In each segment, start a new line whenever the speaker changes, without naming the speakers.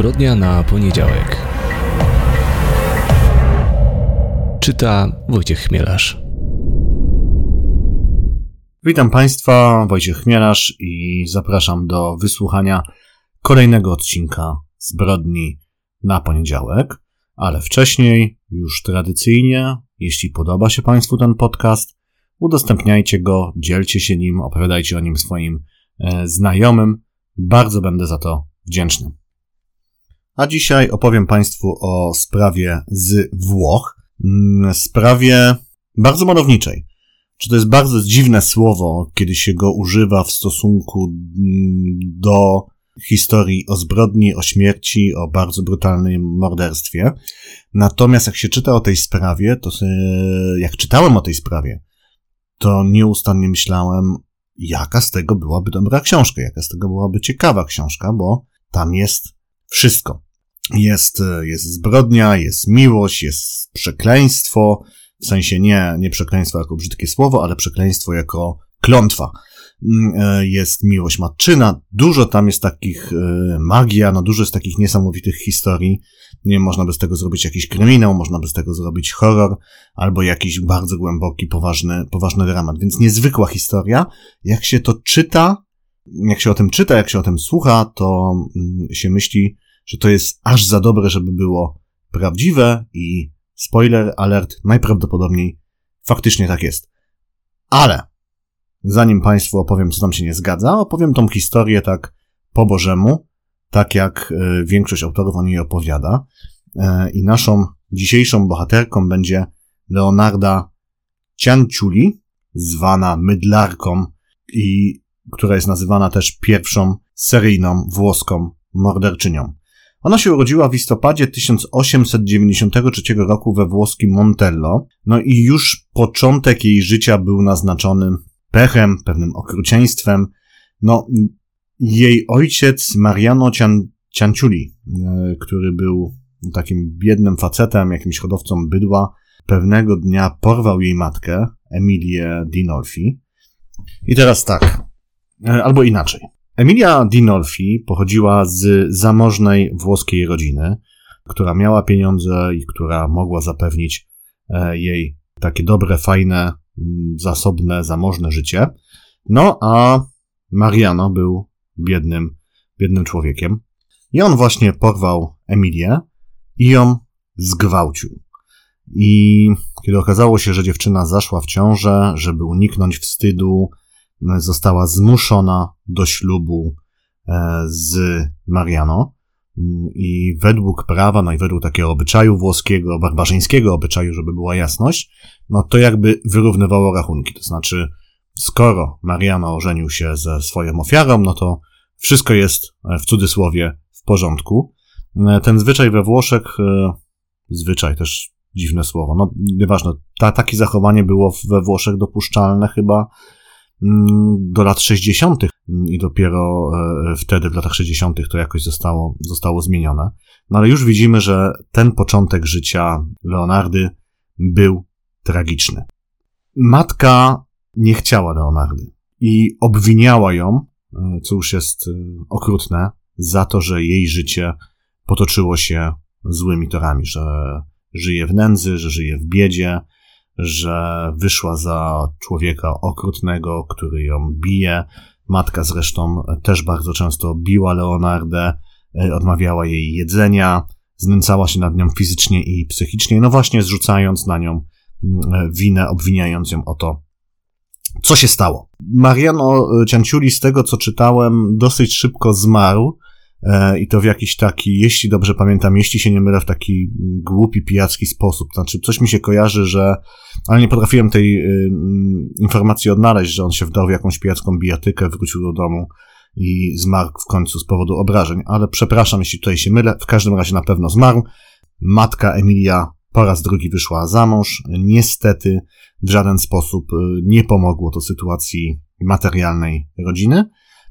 Zbrodnia na poniedziałek. Czyta Wojciech Chmielarz.
Witam Państwa, Wojciech Chmielarz i zapraszam do wysłuchania kolejnego odcinka Zbrodni na poniedziałek. Ale wcześniej, już tradycyjnie, jeśli podoba się Państwu ten podcast, udostępniajcie go, dzielcie się nim, opowiadajcie o nim swoim e, znajomym. Bardzo będę za to wdzięczny. A dzisiaj opowiem Państwu o sprawie z Włoch. Mm, sprawie bardzo malowniczej. Czy to jest bardzo dziwne słowo, kiedy się go używa w stosunku mm, do historii o zbrodni, o śmierci, o bardzo brutalnym morderstwie. Natomiast jak się czyta o tej sprawie, to jak czytałem o tej sprawie, to nieustannie myślałem, jaka z tego byłaby dobra książka, jaka z tego byłaby ciekawa książka, bo tam jest wszystko. Jest, jest zbrodnia, jest miłość, jest przekleństwo, w sensie nie, nie przekleństwo jako brzydkie słowo, ale przekleństwo jako klątwa. Mm, e, jest miłość matczyna, dużo tam jest takich e, magia, no dużo jest takich niesamowitych historii. Nie można by z tego zrobić jakiś kryminał, można by z tego zrobić horror, albo jakiś bardzo głęboki, poważny, poważny dramat. Więc niezwykła historia. Jak się to czyta, jak się o tym czyta, jak się o tym słucha, to mm, się myśli, że to jest aż za dobre, żeby było prawdziwe i spoiler alert, najprawdopodobniej faktycznie tak jest. Ale zanim Państwu opowiem, co tam się nie zgadza, opowiem tą historię tak po Bożemu, tak jak e, większość autorów o niej opowiada. E, I naszą dzisiejszą bohaterką będzie Leonarda Cianciuli, zwana Mydlarką i która jest nazywana też pierwszą seryjną włoską morderczynią. Ona się urodziła w listopadzie 1893 roku we włoskim Montello, no i już początek jej życia był naznaczony pechem, pewnym okrucieństwem. No, jej ojciec Mariano Cian, Cianciuli, e, który był takim biednym facetem, jakimś hodowcą bydła, pewnego dnia porwał jej matkę, Emilię Dinolfi. I teraz tak, e, albo inaczej. Emilia Dinolfi pochodziła z zamożnej włoskiej rodziny, która miała pieniądze i która mogła zapewnić e, jej takie dobre, fajne Mm, zasobne, zamożne życie. No a Mariano był biednym, biednym człowiekiem. I on właśnie porwał Emilię i ją zgwałcił. I kiedy okazało się, że dziewczyna zaszła w ciążę, żeby uniknąć wstydu, została zmuszona do ślubu e, z Mariano. I według prawa, no i według takiego obyczaju włoskiego, barbarzyńskiego obyczaju, żeby była jasność, no to jakby wyrównywało rachunki. To znaczy, skoro Mariano ożenił się ze swoją ofiarą, no to wszystko jest e, w cudzysłowie w porządku. E, ten zwyczaj we Włoszech, e, zwyczaj też dziwne słowo, no nieważne, ta, takie zachowanie było we Włoszech dopuszczalne chyba mm, do lat 60. i dopiero wtedy, w latach 60., to jakoś zostało, zostało zmienione. No ale już widzimy, że ten początek życia Leonardy był tragiczny. Matka nie chciała Leonardy i obwiniała ją, e, co już jest e, okrutne, za to, że jej życie potoczyło się złymi torami, że żyje w nędzy, że żyje w biedzie, że wyszła za człowieka okrutnego, który ją bije. Matka zresztą też bardzo często biła Leonardę, e, odmawiała jej jedzenia, znęcała się nad nią fizycznie i psychicznie, no właśnie zrzucając na nią winę, obwiniając ją o to, co się stało. Mariano Cianciuli, z tego co czytałem, dosyć szybko zmarł. E, I to w jakiś taki, jeśli dobrze pamiętam, jeśli się nie mylę, w taki głupi, pijacki sposób. Znaczy, coś mi się kojarzy, że, ale nie potrafiłem tej y, informacji odnaleźć, że on się wdał w jakąś pijacką bijatykę, wrócił do domu i zmarł w końcu z powodu obrażeń. Ale przepraszam, jeśli tutaj się mylę, w każdym razie na pewno zmarł. Matka Emilia po raz drugi wyszła za mąż. Niestety w żaden sposób y, nie pomogło to sytuacji materialnej rodziny.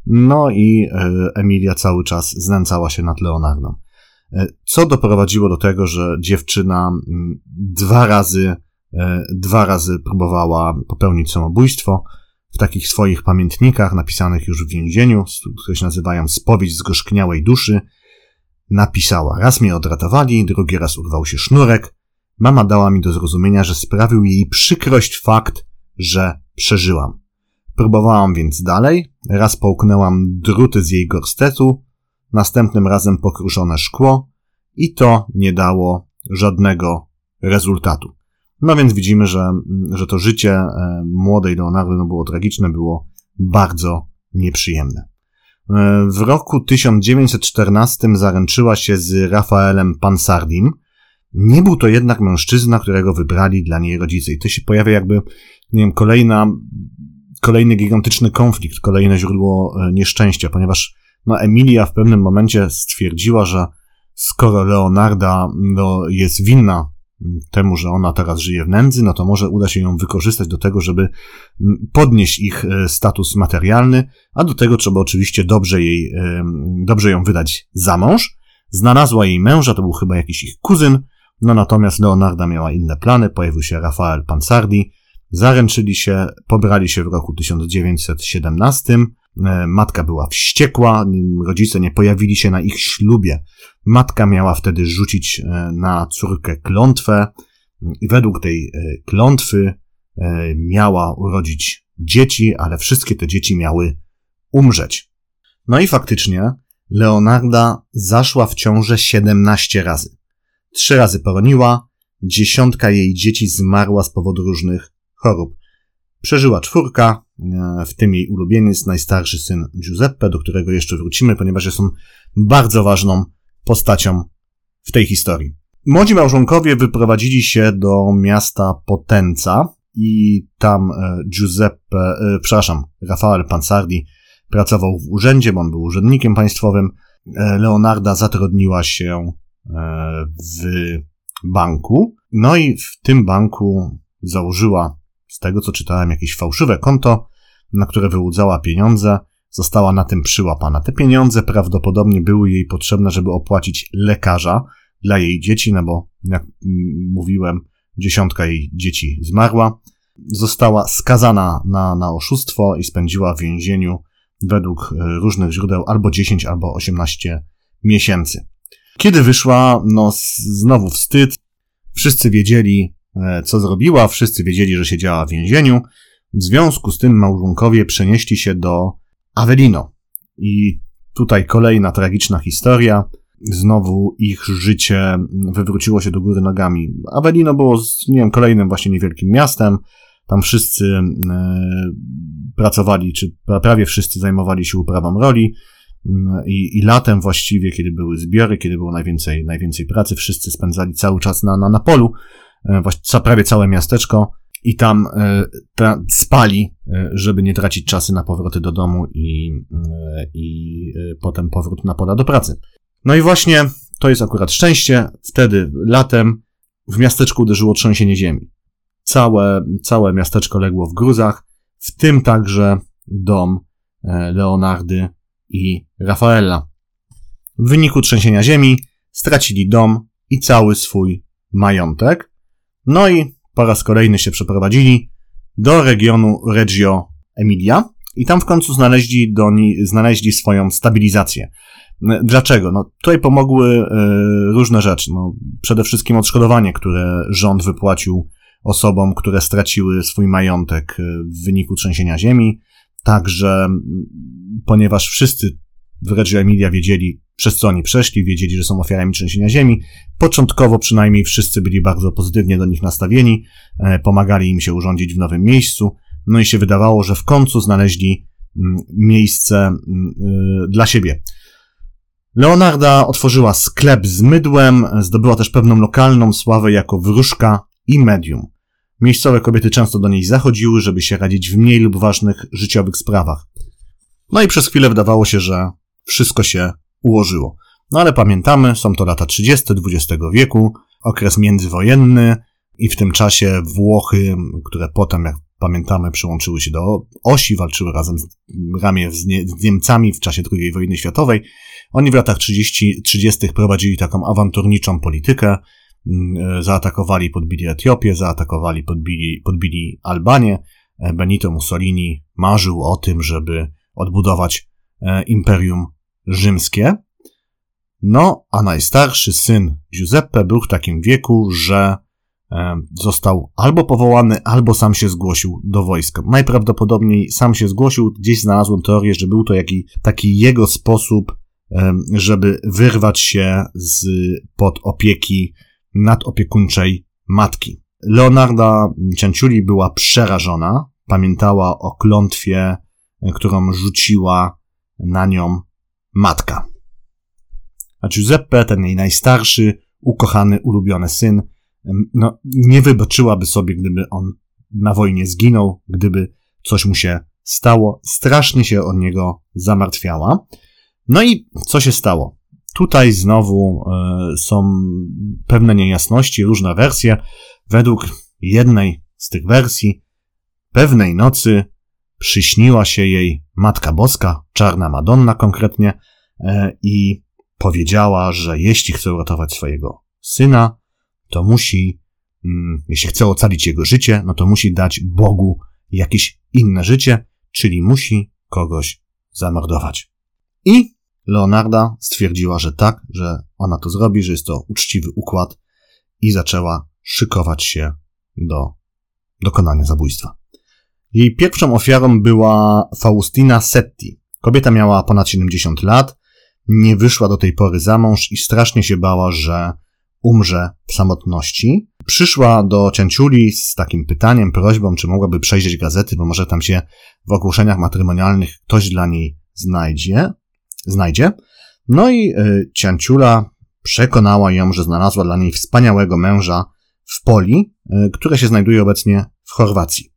No i y, Emilia cały czas znęcała się nad Leonardą. Y, co doprowadziło do tego, że dziewczyna dwa razy, dwa razy próbowała popełnić samobójstwo w takich swoich pamiętnikach napisanych już w więzieniu, które się nazywają Spowiedź zgorzkniałej duszy. napisała. Raz mnie odratowali, drugi raz urwał się sznurek. Mama dała mi do zrozumienia, że sprawił jej przykrość fakt, że przeżyłam. Próbowałam więc dalej, raz połknęłam druty z jej gorstetu, następnym razem pokruszone szkło i to nie dało żadnego rezultatu. No więc widzimy, że, że to życie e, młodej Leonardo no było tragiczne, było bardzo nieprzyjemne. E, w roku 1914 zaręczyła się z Rafaelem Pansardim. Nie był to jednak mężczyzna, którego wybrali dla niej rodzice. I to się pojawia jakby, nie wiem, kolejna, kolejny gigantyczny konflikt, kolejne źródło e, nieszczęścia, ponieważ no, Emilia w pewnym momencie stwierdziła, że skoro Leonarda no, jest winna temu, że ona teraz żyje w nędzy, no to może uda się ją wykorzystać do tego, żeby podnieść ich e, status materialny, a do tego trzeba oczywiście dobrze jej, e, dobrze ją wydać za mąż. Znalazła jej męża, to był chyba jakiś ich kuzyn, no natomiast Leonarda miała inne plany, pojawił się Rafael Pansardi, zaręczyli się, pobrali się w roku 1917, e, matka była wściekła, rodzice nie pojawili się na ich ślubie, Matka miała wtedy rzucić e, na córkę klątwę i według tej e, klątwy miała urodzić dzieci, ale wszystkie te dzieci miały umrzeć. No i faktycznie Leonarda zaszła w ciążę 17 razy. Trzy razy poroniła, dziesiątka jej dzieci zmarła z powodu różnych chorób. Przeżyła czwórka, w tym jej ulubieniec, najstarszy syn Giuseppe, do którego jeszcze wrócimy, ponieważ jest on bardzo ważną postacią w tej historii. Młodzi małżonkowie wyprowadzili się do miasta Potenza i tam e, Giuseppe, e, przepraszam, Rafael Pansardi pracował w urzędzie, bo on był urzędnikiem państwowym. E, Leonarda zatrudniła się w banku, no i w tym banku założyła, z tego co czytałem, jakieś fałszywe konto, na które wyłudzała pieniądze została na tym przyłapana. Te pieniądze prawdopodobnie były jej potrzebne, żeby opłacić lekarza dla jej dzieci, no bo jak mówiłem, dziesiątka jej dzieci zmarła. Została skazana na, na oszustwo i spędziła w więzieniu według e, różnych źródeł albo 10, albo 18 miesięcy. Kiedy wyszła, no znowu wstyd. Wszyscy wiedzieli, co zrobiła, wszyscy wiedzieli, że siedziała w więzieniu. W związku z tym małżonkowie przenieśli się do Avelino. I tutaj kolejna tragiczna historia. Znowu ich życie wywróciło się do góry nogami. Avelino było, nie wiem, kolejnym właśnie niewielkim miastem. Tam wszyscy e, pracowali, czy prawie wszyscy zajmowali się uprawą roli. I, I latem właściwie, kiedy były zbiory, kiedy było najwięcej, najwięcej pracy, wszyscy spędzali cały czas na, na, na polu. E, prawie całe miasteczko i tam e, spali, e, żeby nie tracić czasu na powroty do domu i, e, i potem powrót na pola do pracy. No i właśnie to jest akurat szczęście. Wtedy latem w miasteczku uderzyło trzęsienie ziemi. Całe, całe miasteczko legło w gruzach, w tym także dom Leonardy i Rafaela. W wyniku trzęsienia ziemi stracili dom i cały swój majątek. No i po raz kolejny się przeprowadzili do regionu Reggio Emilia i tam w końcu znaleźli, do ni- znaleźli swoją stabilizację. Dlaczego? No, tutaj pomogły y, różne rzeczy. No, przede wszystkim odszkodowanie, które rząd wypłacił osobom, które straciły swój majątek e, w wyniku trzęsienia ziemi. Także, ponieważ wszyscy Reggio Emilia wiedzieli, przez co oni przeszli, wiedzieli, że są ofiarami trzęsienia ziemi. Początkowo przynajmniej wszyscy byli bardzo pozytywnie do nich nastawieni, e, pomagali im się urządzić w nowym miejscu, no i się wydawało, że w końcu znaleźli mm, miejsce mm, e, dla siebie. Leonarda otworzyła sklep z mydłem, zdobyła też pewną lokalną sławę jako wróżka i medium. Miejscowe kobiety często do niej zachodziły, żeby się radzić w mniej lub ważnych życiowych sprawach. No i przez chwilę wydawało się, że wszystko się ułożyło. No ale pamiętamy, są to lata 30. XX wieku, okres międzywojenny i w tym czasie Włochy, które potem, jak pamiętamy, przyłączyły się do osi, walczyły razem z, ramię z, nie, z Niemcami w czasie II wojny światowej. Oni w latach 30, 30. prowadzili taką awanturniczą politykę, mm, zaatakowali, podbili Etiopię, zaatakowali, podbili, podbili Albanię. Benito Mussolini marzył o tym, żeby odbudować e, imperium rzymskie. No, a najstarszy syn Giuseppe był w takim wieku, że został albo powołany, albo sam się zgłosił do wojska. Najprawdopodobniej sam się zgłosił, gdzieś znalazłem teorię, że był to jaki, taki jego sposób, żeby wyrwać się z pod opieki nadopiekuńczej matki. Leonarda Cianciuli była przerażona, pamiętała o klątwie, którą rzuciła na nią matka. A Giuseppe, ten jej najstarszy, ukochany, ulubiony syn, no, nie wybaczyłaby sobie, gdyby on na wojnie zginął, gdyby coś mu się stało. Strasznie się od niego zamartwiała. No i co się stało? Tutaj znowu y, są pewne niejasności, różne wersje. Według jednej z tych wersji, pewnej nocy przyśniła się jej Matka Boska, Czarna Madonna konkretnie, y, i powiedziała, że jeśli chce uratować swojego syna, to musi, mm, jeśli chce ocalić jego życie, no to musi dać Bogu jakieś inne życie, czyli musi kogoś zamordować. I Leonarda stwierdziła, że tak, że ona to zrobi, że jest to uczciwy układ i zaczęła szykować się do dokonania zabójstwa. Jej pierwszą ofiarą była Faustina Setti. Kobieta miała ponad 70 lat, nie wyszła do tej pory za mąż i strasznie się bała, że umrze w samotności. Przyszła do Cianciuli z takim pytaniem, prośbą, czy mogłaby przejrzeć gazety, bo może tam się w ogłoszeniach matrymonialnych ktoś dla niej znajdzie znajdzie. No i y, Cianciula przekonała ją, że znalazła dla niej wspaniałego męża w Poli, y, które się znajduje obecnie w Chorwacji.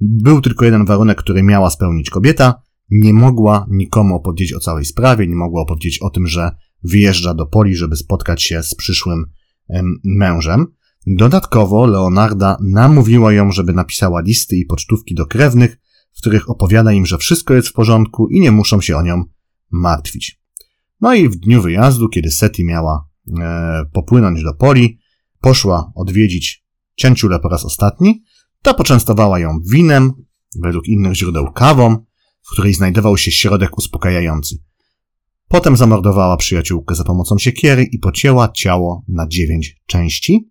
Był tylko jeden warunek, który miała spełnić kobieta. Nie mogła nikomu opowiedzieć o całej sprawie, nie mogła opowiedzieć o tym, że wyjeżdża do Poli, żeby spotkać się z przyszłym mężem. Dodatkowo Leonarda namówiła ją, żeby napisała listy i pocztówki do krewnych, w których opowiada im, że wszystko jest w porządku i nie muszą się o nią martwić. No i w dniu wyjazdu, kiedy Seti miała e, popłynąć do Poli, poszła odwiedzić Cięciule po raz ostatni. Ta poczęstowała ją winem, według innych źródeł kawą, w której znajdował się środek uspokajający. Potem zamordowała przyjaciółkę za pomocą siekiery i pocięła ciało na dziewięć części.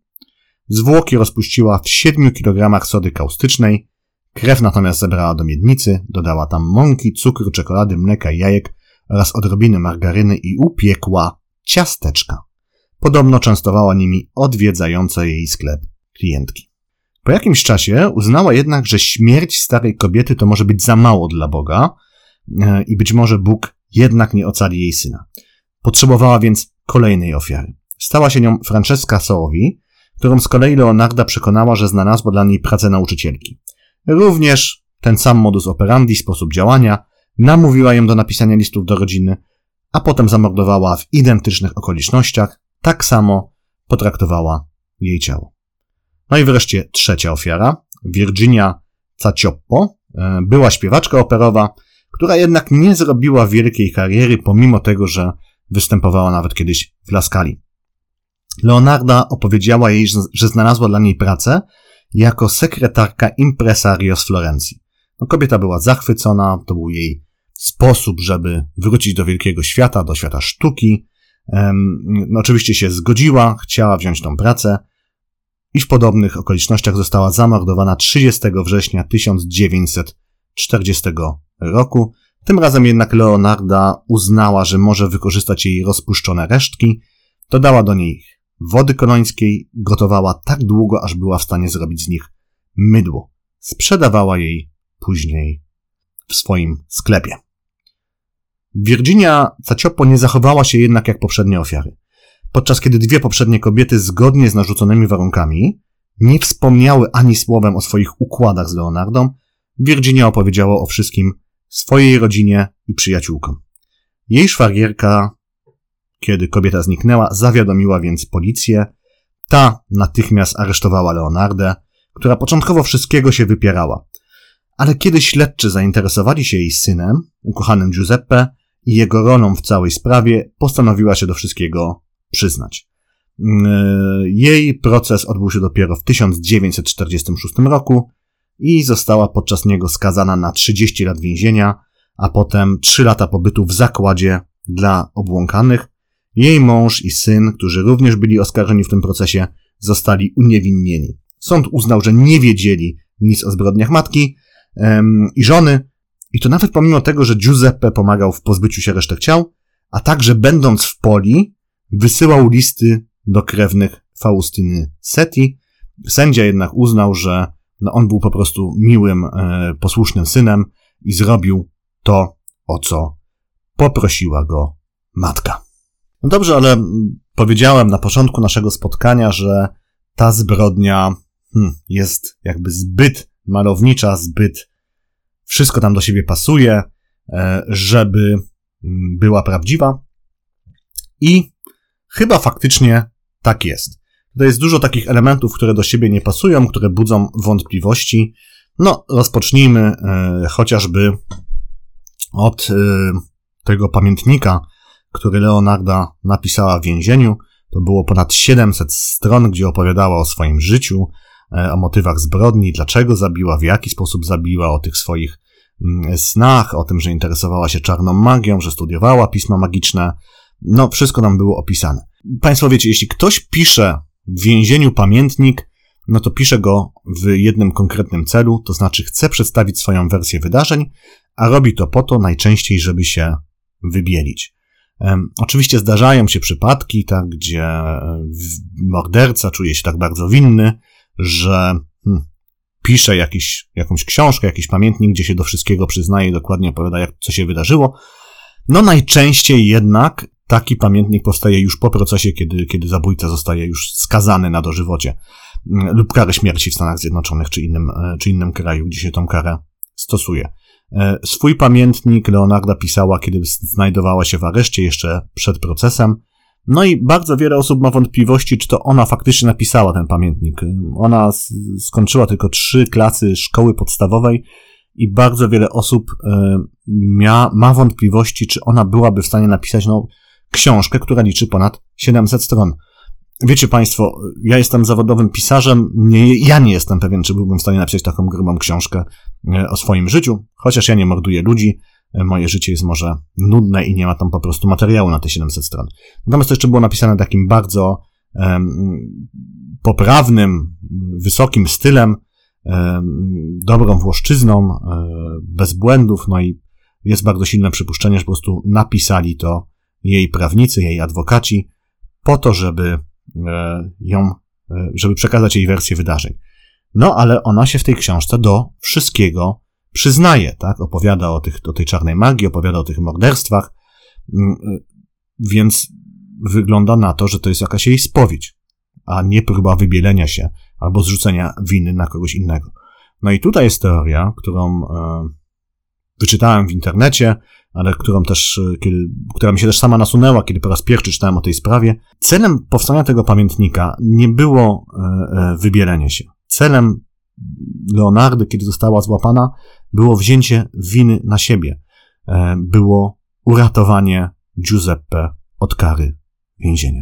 Zwłoki rozpuściła w 7 kg sody kaustycznej, krew natomiast zebrała do miednicy, dodała tam mąki, cukru, czekolady, mleka jajek oraz odrobiny margaryny i upiekła ciasteczka. Podobno częstowała nimi odwiedzające jej sklep klientki. Po jakimś czasie uznała jednak, że śmierć starej kobiety to może być za mało dla Boga e, i być może Bóg jednak nie ocali jej syna. Potrzebowała więc kolejnej ofiary. Stała się nią Francesca Sołowi, którą z kolei Leonarda przekonała, że znalazła dla niej pracę nauczycielki. Również ten sam modus operandi, sposób działania, namówiła ją do napisania listów do rodziny, a potem zamordowała w identycznych okolicznościach, tak samo potraktowała jej ciało. No i wreszcie trzecia ofiara, Virginia Cacioppo, e, była śpiewaczka operowa, która jednak nie zrobiła wielkiej kariery, pomimo tego, że występowała nawet kiedyś w Laskali. Leonarda opowiedziała jej, że znalazła dla niej pracę jako sekretarka impresario z Florencji. No, kobieta była zachwycona, to był jej sposób, żeby wrócić do wielkiego świata, do świata sztuki. No, oczywiście się zgodziła, chciała wziąć tą pracę i w podobnych okolicznościach została zamordowana 30 września 1940 roku. Tym razem jednak Leonarda uznała, że może wykorzystać jej rozpuszczone resztki, dodała do nich wody kolońskiej, gotowała tak długo, aż była w stanie zrobić z nich mydło. Sprzedawała jej później w swoim sklepie. Virginia Caciopo nie zachowała się jednak jak poprzednie ofiary. Podczas kiedy dwie poprzednie kobiety zgodnie z narzuconymi warunkami nie wspomniały ani słowem o swoich układach z Leonardą, Virginia opowiedziała o wszystkim swojej rodzinie i przyjaciółkom. Jej szwagierka, kiedy kobieta zniknęła, zawiadomiła więc policję. Ta natychmiast aresztowała Leonardę, która początkowo wszystkiego się wypierała. Ale kiedy śledczy zainteresowali się jej synem, ukochanym Giuseppe i jego rolą w całej sprawie, postanowiła się do wszystkiego przyznać. Mm, e, jej proces odbył się dopiero w 1946 roku i została podczas niego skazana na 30 lat więzienia, a potem 3 lata pobytu w zakładzie dla obłąkanych. Jej mąż i syn, którzy również byli oskarżeni w tym procesie, zostali uniewinnieni. Sąd uznał, że nie wiedzieli nic o zbrodniach matki um, i żony, i to nawet pomimo tego, że Giuseppe pomagał w pozbyciu się resztek ciał, a także będąc w Poli, wysyłał listy do krewnych Faustyny Seti. Sędzia jednak uznał, że no on był po prostu miłym, e, posłusznym synem i zrobił to, o co poprosiła go matka. No dobrze, ale powiedziałem na początku naszego spotkania, że ta zbrodnia hmm, jest jakby zbyt malownicza, zbyt wszystko tam do siebie pasuje, e, żeby mm, była prawdziwa. I chyba faktycznie tak jest. To jest dużo takich elementów, które do siebie nie pasują, które budzą wątpliwości. No, rozpocznijmy e, chociażby od e, tego pamiętnika, który Leonarda napisała w więzieniu. To było ponad 700 stron, gdzie opowiadała o swoim życiu, e, o motywach zbrodni, dlaczego zabiła, w jaki sposób zabiła, o tych swoich mm, snach, o tym, że interesowała się czarną magią, że studiowała pisma magiczne. No, wszystko nam było opisane. Państwo wiecie, jeśli ktoś pisze w więzieniu pamiętnik, no to pisze go w jednym konkretnym celu, to znaczy chce przedstawić swoją wersję wydarzeń, a robi to po to najczęściej, żeby się wybielić. Oczywiście zdarzają się przypadki, tak, gdzie e, morderca czuje się tak bardzo winny, że hmm, pisze jakiś, jakąś książkę, jakiś pamiętnik, gdzie się do wszystkiego przyznaje i dokładnie opowiada, jak, co się wydarzyło. No najczęściej jednak taki pamiętnik powstaje już po procesie, kiedy, kiedy zabójca zostaje już skazany na dożywocie mm, lub karę śmierci w Stanach Zjednoczonych czy innym, e, czy innym kraju, gdzie się tą karę stosuje. E, swój pamiętnik Leonarda pisała, kiedy znajdowała się w areszcie jeszcze przed procesem. No i bardzo wiele osób ma wątpliwości, czy to ona faktycznie napisała ten pamiętnik. Ona skończyła tylko trzy klasy szkoły podstawowej i bardzo wiele osób e, mia, ma wątpliwości, czy ona byłaby w stanie napisać no, książkę, która liczy ponad 700 stron. Wiecie Państwo, ja jestem zawodowym pisarzem, nie, ja nie jestem pewien, czy byłbym w stanie napisać taką grubą książkę e, o swoim życiu, chociaż ja nie morduję ludzi, e, moje życie jest może nudne i nie ma tam po prostu materiału na te 700 stron. Natomiast to jeszcze było napisane takim bardzo um, poprawnym, wysokim stylem, um, dobrą włoszczyzną, um, bez błędów, no i jest bardzo silne przypuszczenie, że po prostu napisali to jej prawnicy, jej adwokaci, po to, żeby E, ją, e, żeby przekazać jej wersję wydarzeń. No, ale ona się w tej książce do wszystkiego przyznaje, tak? Opowiada o, tych, o tej czarnej magii, opowiada o tych morderstwach, mm, e, więc wygląda na to, że to jest jakaś jej spowiedź, a nie próba wybielenia się albo zrzucenia winy na kogoś innego. No i tutaj jest teoria, którą wyczytałem w internecie, ale którą też, e, kiedy, która mi się też sama nasunęła, kiedy po raz pierwszy czytałem o tej sprawie. Celem powstania tego pamiętnika nie było e, e, wybielenie się. Celem Leonardy, kiedy została złapana, było wzięcie winy na siebie. Było uratowanie Giuseppe od kary więzienia.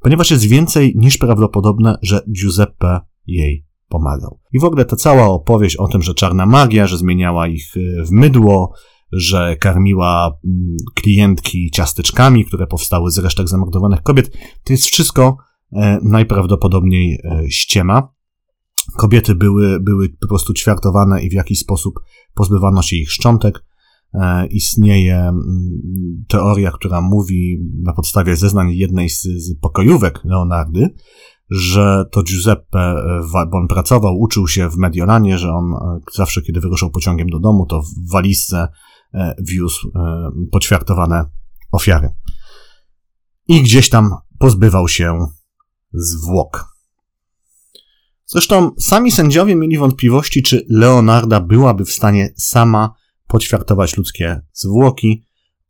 Ponieważ jest więcej niż prawdopodobne, że Giuseppe jej pomagał. I w ogóle ta cała opowieść o tym, że czarna magia, że zmieniała ich w mydło, że karmiła mm, klientki ciasteczkami, które powstały z resztek zamordowanych kobiet. To jest wszystko e, najprawdopodobniej e, ściema. Kobiety były, były po prostu ćwiartowane i w jakiś sposób pozbywano się ich szczątek. E, istnieje mm, teoria, która mówi na podstawie zeznań jednej z, z pokojówek Leonardy, że to Giuseppe, bo on pracował, uczył się w Mediolanie, że on zawsze, kiedy wyruszał pociągiem do domu, to w walizce E, wiózł e, poćwiartowane ofiary. I gdzieś tam pozbywał się zwłok. Zresztą sami sędziowie mieli wątpliwości, czy Leonarda byłaby w stanie sama poćwiartować ludzkie zwłoki.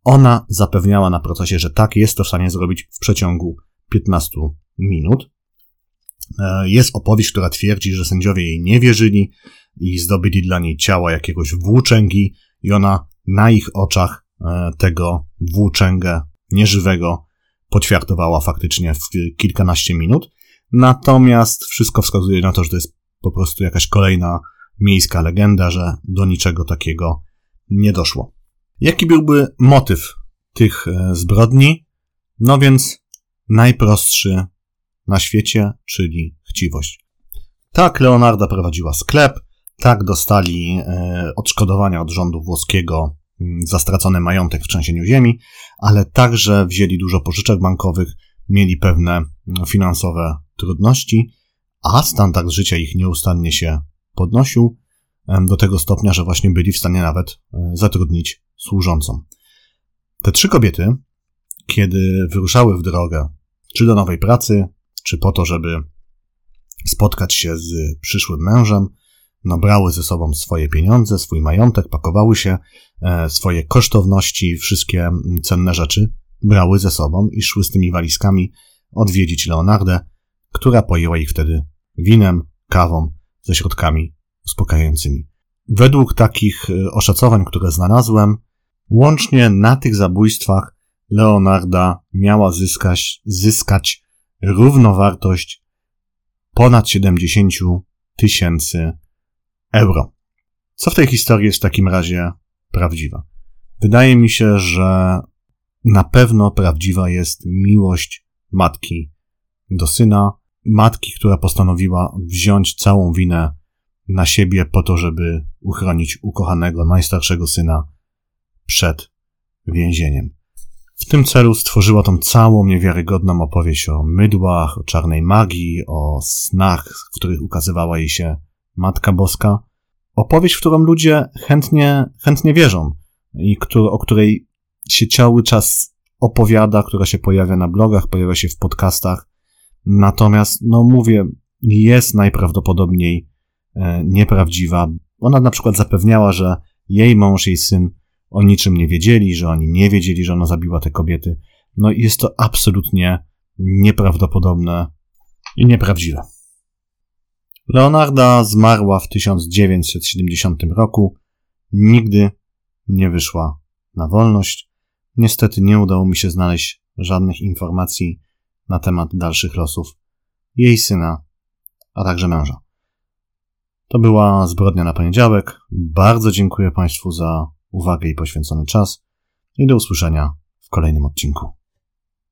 Ona zapewniała na procesie, że tak, jest to w stanie zrobić w przeciągu 15 minut. E, jest opowieść, która twierdzi, że sędziowie jej nie wierzyli i zdobyli dla niej ciała jakiegoś włóczęgi i ona na ich oczach e, tego włóczęgę nieżywego poćwiartowała faktycznie w kilkanaście minut. Natomiast wszystko wskazuje na to, że to jest po prostu jakaś kolejna miejska legenda, że do niczego takiego nie doszło. Jaki byłby motyw tych e, zbrodni? No więc najprostszy na świecie, czyli chciwość. Tak Leonarda prowadziła sklep, tak dostali e, odszkodowania od rządu włoskiego mm, za stracony majątek w trzęsieniu ziemi, ale także wzięli dużo pożyczek bankowych, mieli pewne mm, finansowe trudności, a standard życia ich nieustannie się podnosił do tego stopnia, że właśnie byli w stanie nawet e, zatrudnić służącą. Te trzy kobiety, kiedy wyruszały w drogę, czy do nowej pracy, czy po to, żeby spotkać się z przyszłym mężem, no brały ze sobą swoje pieniądze, swój majątek, pakowały się, e, swoje kosztowności, wszystkie cenne rzeczy brały ze sobą i szły z tymi walizkami odwiedzić Leonardę, która pojęła ich wtedy winem, kawą, ze środkami uspokajającymi. Według takich e, oszacowań, które znalazłem, łącznie na tych zabójstwach Leonarda miała zyskać, zyskać równowartość ponad 70 tysięcy euro. Co w tej historii jest w takim razie prawdziwe? Wydaje mi się, że na pewno prawdziwa jest miłość matki do syna, matki, która postanowiła wziąć całą winę na siebie po to, żeby uchronić ukochanego najstarszego syna przed więzieniem. W tym celu stworzyła tą całą niewiarygodną opowieść o mydłach, o czarnej magii, o snach, w których ukazywała jej się Matka Boska. Opowieść, w którą ludzie chętnie, chętnie wierzą i o której się cały czas opowiada, która się pojawia na blogach, pojawia się w podcastach. Natomiast, no mówię, jest najprawdopodobniej e, nieprawdziwa. Ona na przykład zapewniała, że jej mąż, jej syn o niczym nie wiedzieli, że oni nie wiedzieli, że ona zabiła te kobiety. No i jest to absolutnie nieprawdopodobne i nieprawdziwe. Leonarda zmarła w 1970 roku. Nigdy nie wyszła na wolność. Niestety nie udało mi się znaleźć żadnych informacji na temat dalszych losów jej syna, a także męża. To była zbrodnia na poniedziałek. Bardzo dziękuję Państwu za uwagę i poświęcony czas i do usłyszenia w kolejnym odcinku.